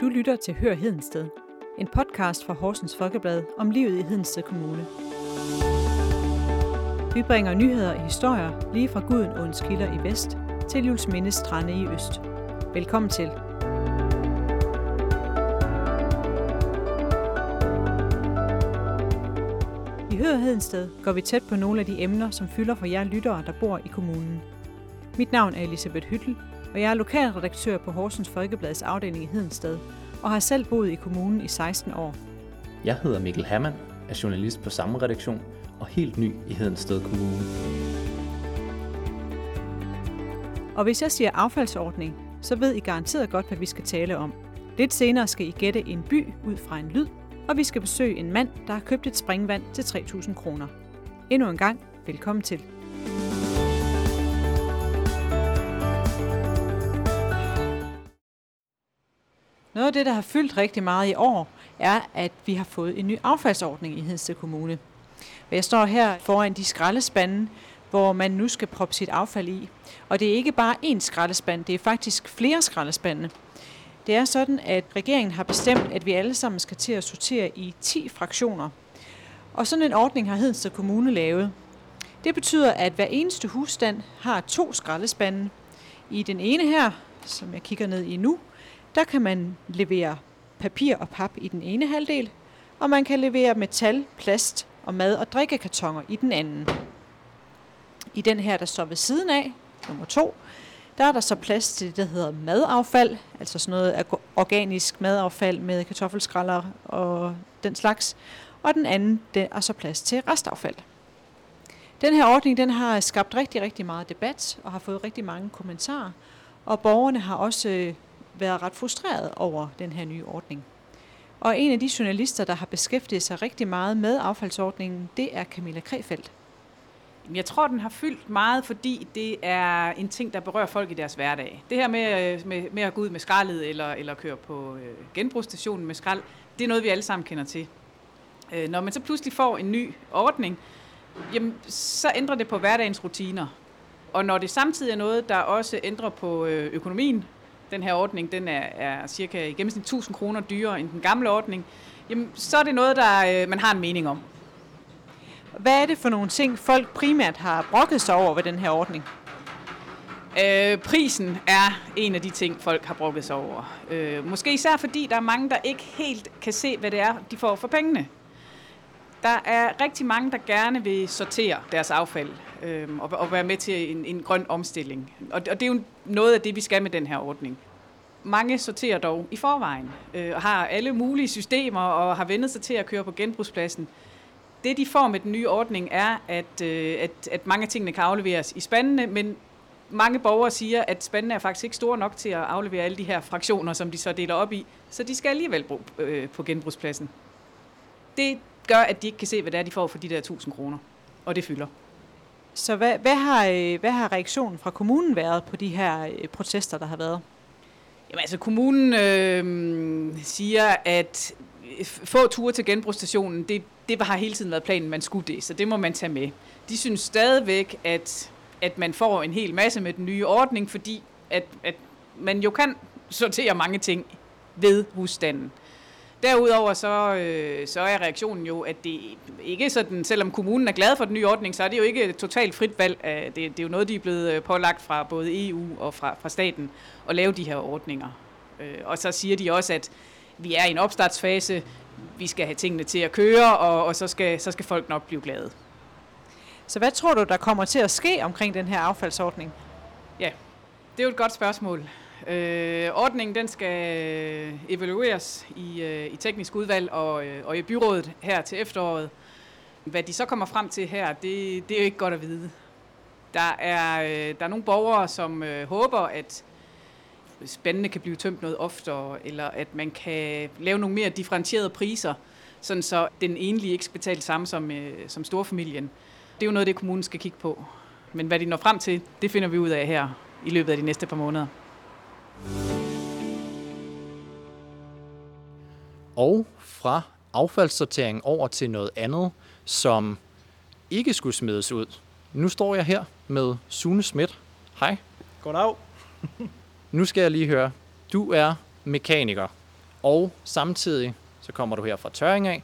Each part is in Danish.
Du lytter til Hør Hedensted, en podcast fra Horsens Folkeblad om livet i Hedensted Kommune. Vi bringer nyheder og historier lige fra Gudenåens kilder i vest til Jules Mindes strande i øst. Velkommen til. I Hør Hedensted går vi tæt på nogle af de emner, som fylder for jer lyttere, der bor i kommunen. Mit navn er Elisabeth Hyttel, og jeg er lokalredaktør på Horsens Folkebladets afdeling i Hedensted, og har selv boet i kommunen i 16 år. Jeg hedder Mikkel Hammann, er journalist på samme redaktion og helt ny i Hedensted Kommune. Og hvis jeg siger affaldsordning, så ved I garanteret godt, hvad vi skal tale om. Lidt senere skal I gætte en by ud fra en lyd, og vi skal besøge en mand, der har købt et springvand til 3.000 kroner. Endnu en gang, velkommen til. Noget af det, der har fyldt rigtig meget i år, er, at vi har fået en ny affaldsordning i Hedsted Kommune. Jeg står her foran de skraldespande, hvor man nu skal proppe sit affald i. Og det er ikke bare én skraldespand, det er faktisk flere skraldespande. Det er sådan, at regeringen har bestemt, at vi alle sammen skal til at sortere i 10 fraktioner. Og sådan en ordning har Hedensted Kommune lavet. Det betyder, at hver eneste husstand har to skraldespande. I den ene her, som jeg kigger ned i nu, der kan man levere papir og pap i den ene halvdel, og man kan levere metal, plast og mad- og drikkekartoner i den anden. I den her, der står ved siden af, nummer to, der er der så plads til det, der hedder madaffald, altså sådan noget organisk madaffald med kartoffelskralder og den slags. Og den anden, der er så plads til restaffald. Den her ordning, den har skabt rigtig, rigtig meget debat og har fået rigtig mange kommentarer. Og borgerne har også øh, været ret frustreret over den her nye ordning. Og en af de journalister, der har beskæftiget sig rigtig meget med affaldsordningen, det er Camilla Krefeldt. Jeg tror, den har fyldt meget, fordi det er en ting, der berører folk i deres hverdag. Det her med, øh, med, med at gå ud med skraldet eller, eller køre på øh, genbrugsstationen med skrald, det er noget, vi alle sammen kender til. Øh, når man så pludselig får en ny ordning, jamen, så ændrer det på hverdagens rutiner. Og når det samtidig er noget, der også ændrer på øh, økonomien, den her ordning den er, er cirka i gennemsnit 1000 kroner dyrere end den gamle ordning, jamen, så er det noget, der øh, man har en mening om. Hvad er det for nogle ting, folk primært har brokket sig over ved den her ordning? Øh, prisen er en af de ting, folk har brokket sig over. Øh, måske især fordi, der er mange, der ikke helt kan se, hvad det er, de får for pengene. Der er rigtig mange, der gerne vil sortere deres affald øh, og, og være med til en, en grøn omstilling. Og, og det er jo noget af det, vi skal med den her ordning. Mange sorterer dog i forvejen øh, og har alle mulige systemer og har vendt sig til at køre på genbrugspladsen. Det, de får med den nye ordning, er, at, øh, at, at mange af tingene kan afleveres i spandene, men mange borgere siger, at spandene er faktisk ikke store nok til at aflevere alle de her fraktioner, som de så deler op i, så de skal alligevel bruge øh, på genbrugspladsen. Det gør, at de ikke kan se, hvad det er, de får for de der 1000 kroner, og det fylder. Så hvad, hvad, har, øh, hvad har reaktionen fra kommunen været på de her øh, protester, der har været? Jamen altså, kommunen øh, siger, at øh, få ture til genbrugsstationen, det, det har hele tiden været planen, man skulle det, så det må man tage med. De synes stadigvæk, at, at man får en hel masse med den nye ordning, fordi at, at man jo kan sortere mange ting ved husstanden. Derudover så, øh, så er reaktionen jo, at det ikke sådan, selvom kommunen er glad for den nye ordning, så er det jo ikke et totalt frit valg. Det, det er jo noget, de er blevet øh, pålagt fra både EU og fra, fra staten at lave de her ordninger. Øh, og så siger de også, at vi er i en opstartsfase, vi skal have tingene til at køre, og, og så, skal, så skal folk nok blive glade. Så hvad tror du, der kommer til at ske omkring den her affaldsordning? Ja, det er jo et godt spørgsmål. Øh, ordningen den skal øh, evalueres i, øh, i teknisk udvalg og, øh, og i byrådet her til efteråret. Hvad de så kommer frem til her, det, det er jo ikke godt at vide. Der er, øh, der er nogle borgere, som øh, håber, at spændende kan blive tømt noget oftere, eller at man kan lave nogle mere differentierede priser, sådan så den enlige ikke skal betale samme som, øh, som storfamilien. Det er jo noget, det kommunen skal kigge på. Men hvad de når frem til, det finder vi ud af her i løbet af de næste par måneder. Og fra affaldssortering over til noget andet, som ikke skulle smides ud. Nu står jeg her med Sune Schmidt. Hej. Goddag. nu skal jeg lige høre. Du er mekaniker, Og samtidig så kommer du her fra Tøring af,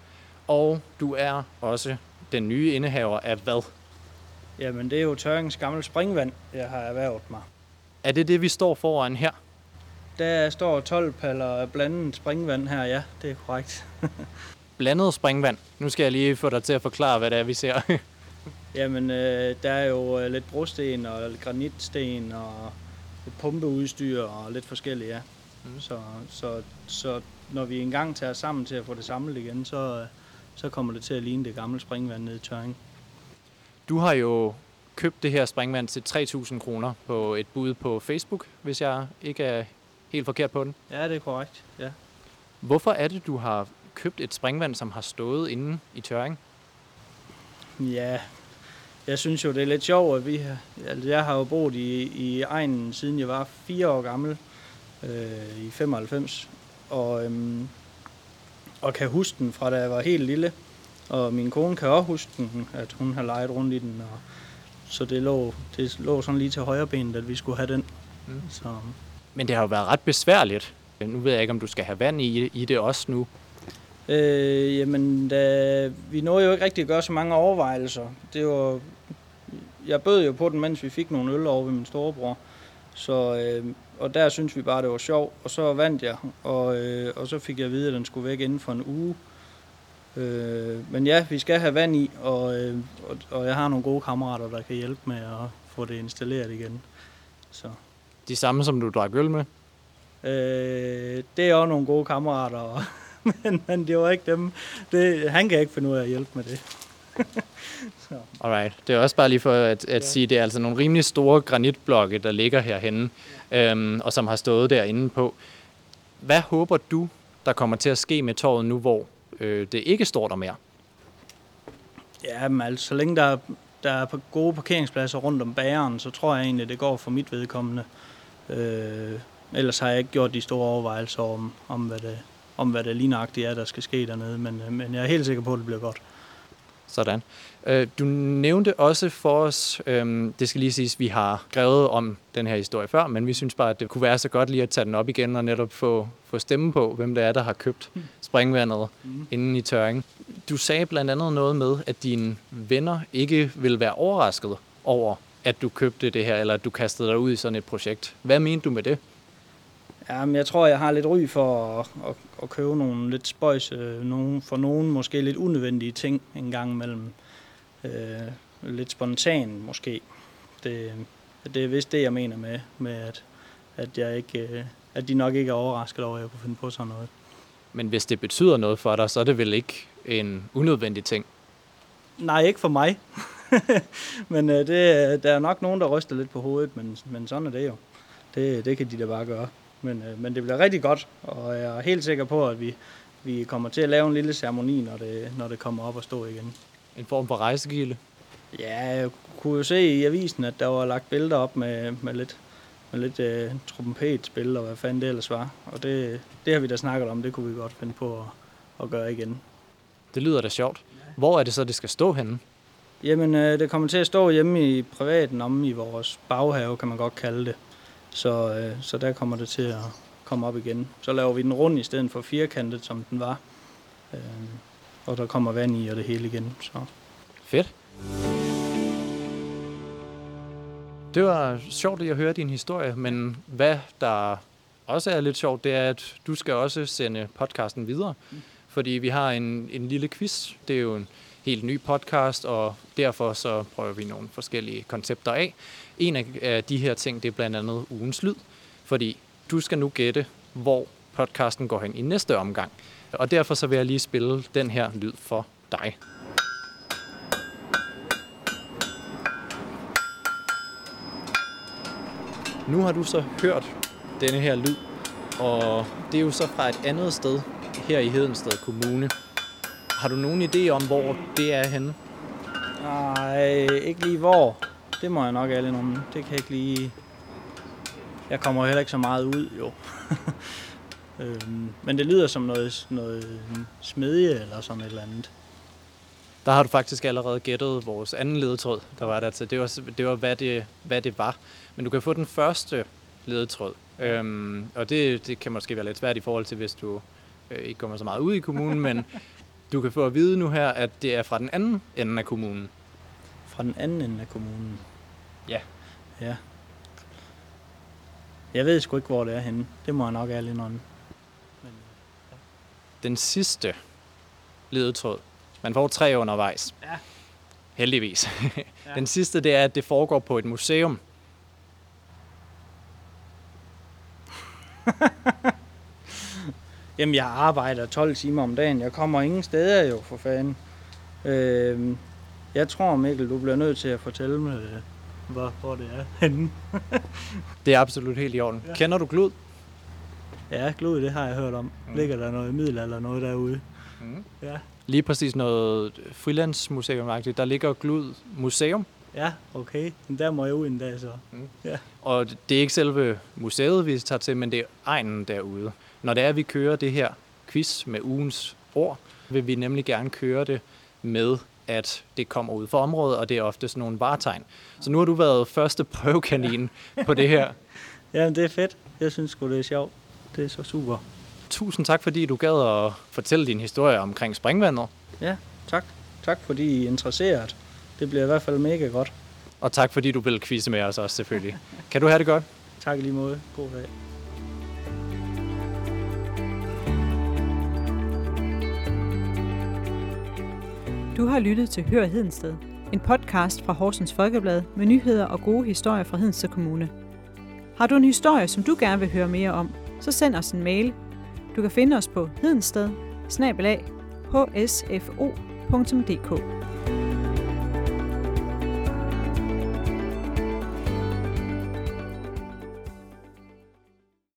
og du er også den nye indehaver af hvad? Jamen, det er jo Tørrings gamle springvand, jeg har erhvervet mig. Er det det, vi står foran her? Der står 12 paller blandet springvand her, ja, det er korrekt. Blandet springvand. Nu skal jeg lige få dig til at forklare, hvad det er, vi ser. Jamen, øh, der er jo øh, lidt brosten og lidt granitsten og lidt pumpeudstyr og lidt forskelligt, ja. Mm. Så, så, så når vi engang tager sammen til at få det samlet igen, så, øh, så kommer det til at ligne det gamle springvand nede i Tøring. Du har jo købt det her springvand til 3.000 kroner på et bud på Facebook, hvis jeg ikke er helt forkert på den. Ja, det er korrekt, ja. Hvorfor er det, du har købt et springvand, som har stået inde i Tøring? Ja, jeg synes jo, det er lidt sjovt, at vi har, altså jeg har jo boet i, i egnen, siden jeg var fire år gammel, øh, i 95, og, øhm, og kan huske den fra da jeg var helt lille. Og min kone kan også huske den, at hun har leget rundt i den, og så det lå, det lå sådan lige til højre benet, at vi skulle have den. Mm. Så, men det har jo været ret besværligt. Nu ved jeg ikke, om du skal have vand i, i det også nu. Øh, jamen, da, vi nåede jo ikke rigtig at gøre så mange overvejelser. Det var, jeg bød jo på den, mens vi fik nogle øl over ved min storebror. Så, øh, og der synes vi bare, det var sjovt. Og så vandt jeg, og, øh, og så fik jeg at vide, at den skulle væk inden for en uge. Øh, men ja, vi skal have vand i, og, øh, og, og jeg har nogle gode kammerater, der kan hjælpe med at få det installeret igen. Så. De samme, som du drak øl med. Øh, det er også nogle gode kammerater, men, men det var ikke dem. Det, han kan ikke finde ud af at hjælpe med det. så. Alright. Det er også bare lige for at, at Ja. sige, det er altså nogle rimelig store granitblokke, der ligger herhenne, øhm, og som har stået derinde på. Hvad håber du, der kommer til at ske med torvet nu, hvor øh, det ikke står der mere? Ja, men altså, så længe der, er- der er på gode parkeringspladser rundt om bageren, så tror jeg egentlig, det går for mit vedkommende. Øh, ellers har jeg ikke gjort de store overvejelser om, om hvad det, om hvad det lige nøjagtigt er, der skal ske dernede, men, øh, men jeg er helt sikker på, at det bliver godt. Sådan. Øh, du nævnte også for os, øhm, det skal lige siges, vi har skrevet om den her historie før, men vi synes bare, at det kunne være så godt lige at tage den op igen og netop få, få stemme på, hvem det er, der har købt springvandet Mm. inden i tørring. Du sagde blandt andet noget med, at dine venner ikke ville være overrasket over, at du købte det her, eller at du kastede dig ud i sådan et projekt. Hvad mente du med det? Ja, men jeg tror, jeg har lidt ry for at, at, at købe nogle lidt spøjs, øh, nogle, for nogen måske lidt unødvendige ting en gang imellem. Øh, lidt spontan måske. Det, det er vist det, jeg mener med, med at, at, jeg ikke, øh, at de nok ikke er overrasket over, at jeg kunne finde på sådan noget. Men hvis det betyder noget for dig, så er det vel ikke en unødvendig ting. Nej, ikke for mig. men øh, det, der er nok nogen, der ryster lidt på hovedet, men, men sådan er det jo. Det, det kan de da bare gøre. Men, øh, men det bliver rigtig godt, og jeg er helt sikker på, at vi, vi kommer til at lave en lille ceremoni, når det, når det kommer op og stå igen. En form for rejsegilde. Ja, jeg kunne jo se i avisen, at der var lagt billeder op med, med lidt, med lidt øh, trompetspil og hvad fanden det ellers var. Og det, det har vi da snakket om, det kunne vi godt finde på at, at gøre igen. Det lyder da sjovt. Hvor er det så, det skal stå henne? Jamen, øh, det kommer til at stå hjemme i privaten, om i vores baghave, kan man godt kalde det. Så, øh, så der kommer det til at komme op igen. Så laver vi den rund i stedet for firkantet, som den var. Øh, og der kommer vand i og det hele igen. Så. Fedt. Det var sjovt at høre din historie, men hvad der også er lidt sjovt, det er, at du skal også sende podcasten videre. Fordi vi har en, en lille quiz. Det er jo en helt ny podcast, og derfor så prøver vi nogle forskellige koncepter af. En af- de her ting, det er blandt andet ugens lyd. Fordi du skal nu gætte, hvor podcasten går hen i næste omgang. Og derfor så vil jeg lige spille den her lyd for dig. Nu har du så hørt denne her lyd, og det er jo så fra et andet sted her i Hedensted Kommune. Har du nogen idé om, hvor det er henne? Nej, ikke lige hvor. Det må jeg nok alle nogen. Det kan jeg ikke lige... Jeg kommer heller ikke så meget ud, jo. øhm, men det lyder som noget, noget smedje eller sådan et eller andet. Der har du faktisk allerede gættet vores anden ledetråd, der var der til. Det var, det var hvad, det, hvad det var. Men du kan få den første ledetråd. Øhm, og det, det kan måske være lidt svært i forhold til, hvis du øh, ikke kommer så meget ud i kommunen, men du kan få at vide nu her, at det er fra den anden ende af kommunen. Fra den anden ende af kommunen. Ja. Ja. Jeg ved sgu ikke, hvor det er henne. Det må jeg nok ærligt indrømme. Den sidste ledetråd. Man får tre undervejs. Ja. Heldigvis. Ja. Den sidste, det er, at det foregår på et museum. Jamen, jeg arbejder 12 timer om dagen. Jeg kommer ingen steder jo, for fanden. Øh, jeg tror, Mikkel, du bliver nødt til at fortælle mig, hvor, hvor det er henne. Det er absolut helt i orden. Ja. Kender du Glud? Ja, glud, det har jeg hørt om. Mm. Ligger der noget middel eller noget derude? Mm. Ja. Lige præcis noget frilandsmuseum. Der ligger Glud Museum, Ja, okay. Men der må jeg ud en dag så. og det er ikke selve museet, vi tager til, men det er egnen derude. Når det er, at vi kører det her quiz med ugens ord, vil vi nemlig gerne køre det med, at det kommer ud for området, og det er ofte sådan nogle varetegn. Så nu har du været første prøvekanin på det her. Ja, det er fedt. Jeg synes sgu, det er sjovt. Det er så super. Tusind tak, fordi du gad at fortælle din historie omkring springvandet. Ja, tak. Tak fordi I er interesseret. Det bliver i hvert fald mega godt. Og tak, fordi du vil quizze med os også, selvfølgelig. Kan du have det godt? Tak lige måde. God dag. Du har lyttet til Hør Hedensted, en podcast fra Horsens Folkeblad med nyheder og gode historier fra Hedensted Kommune. Har du en historie, som du gerne vil høre mere om, så send os en mail. Du kan finde os på hedensted hsfo.dk.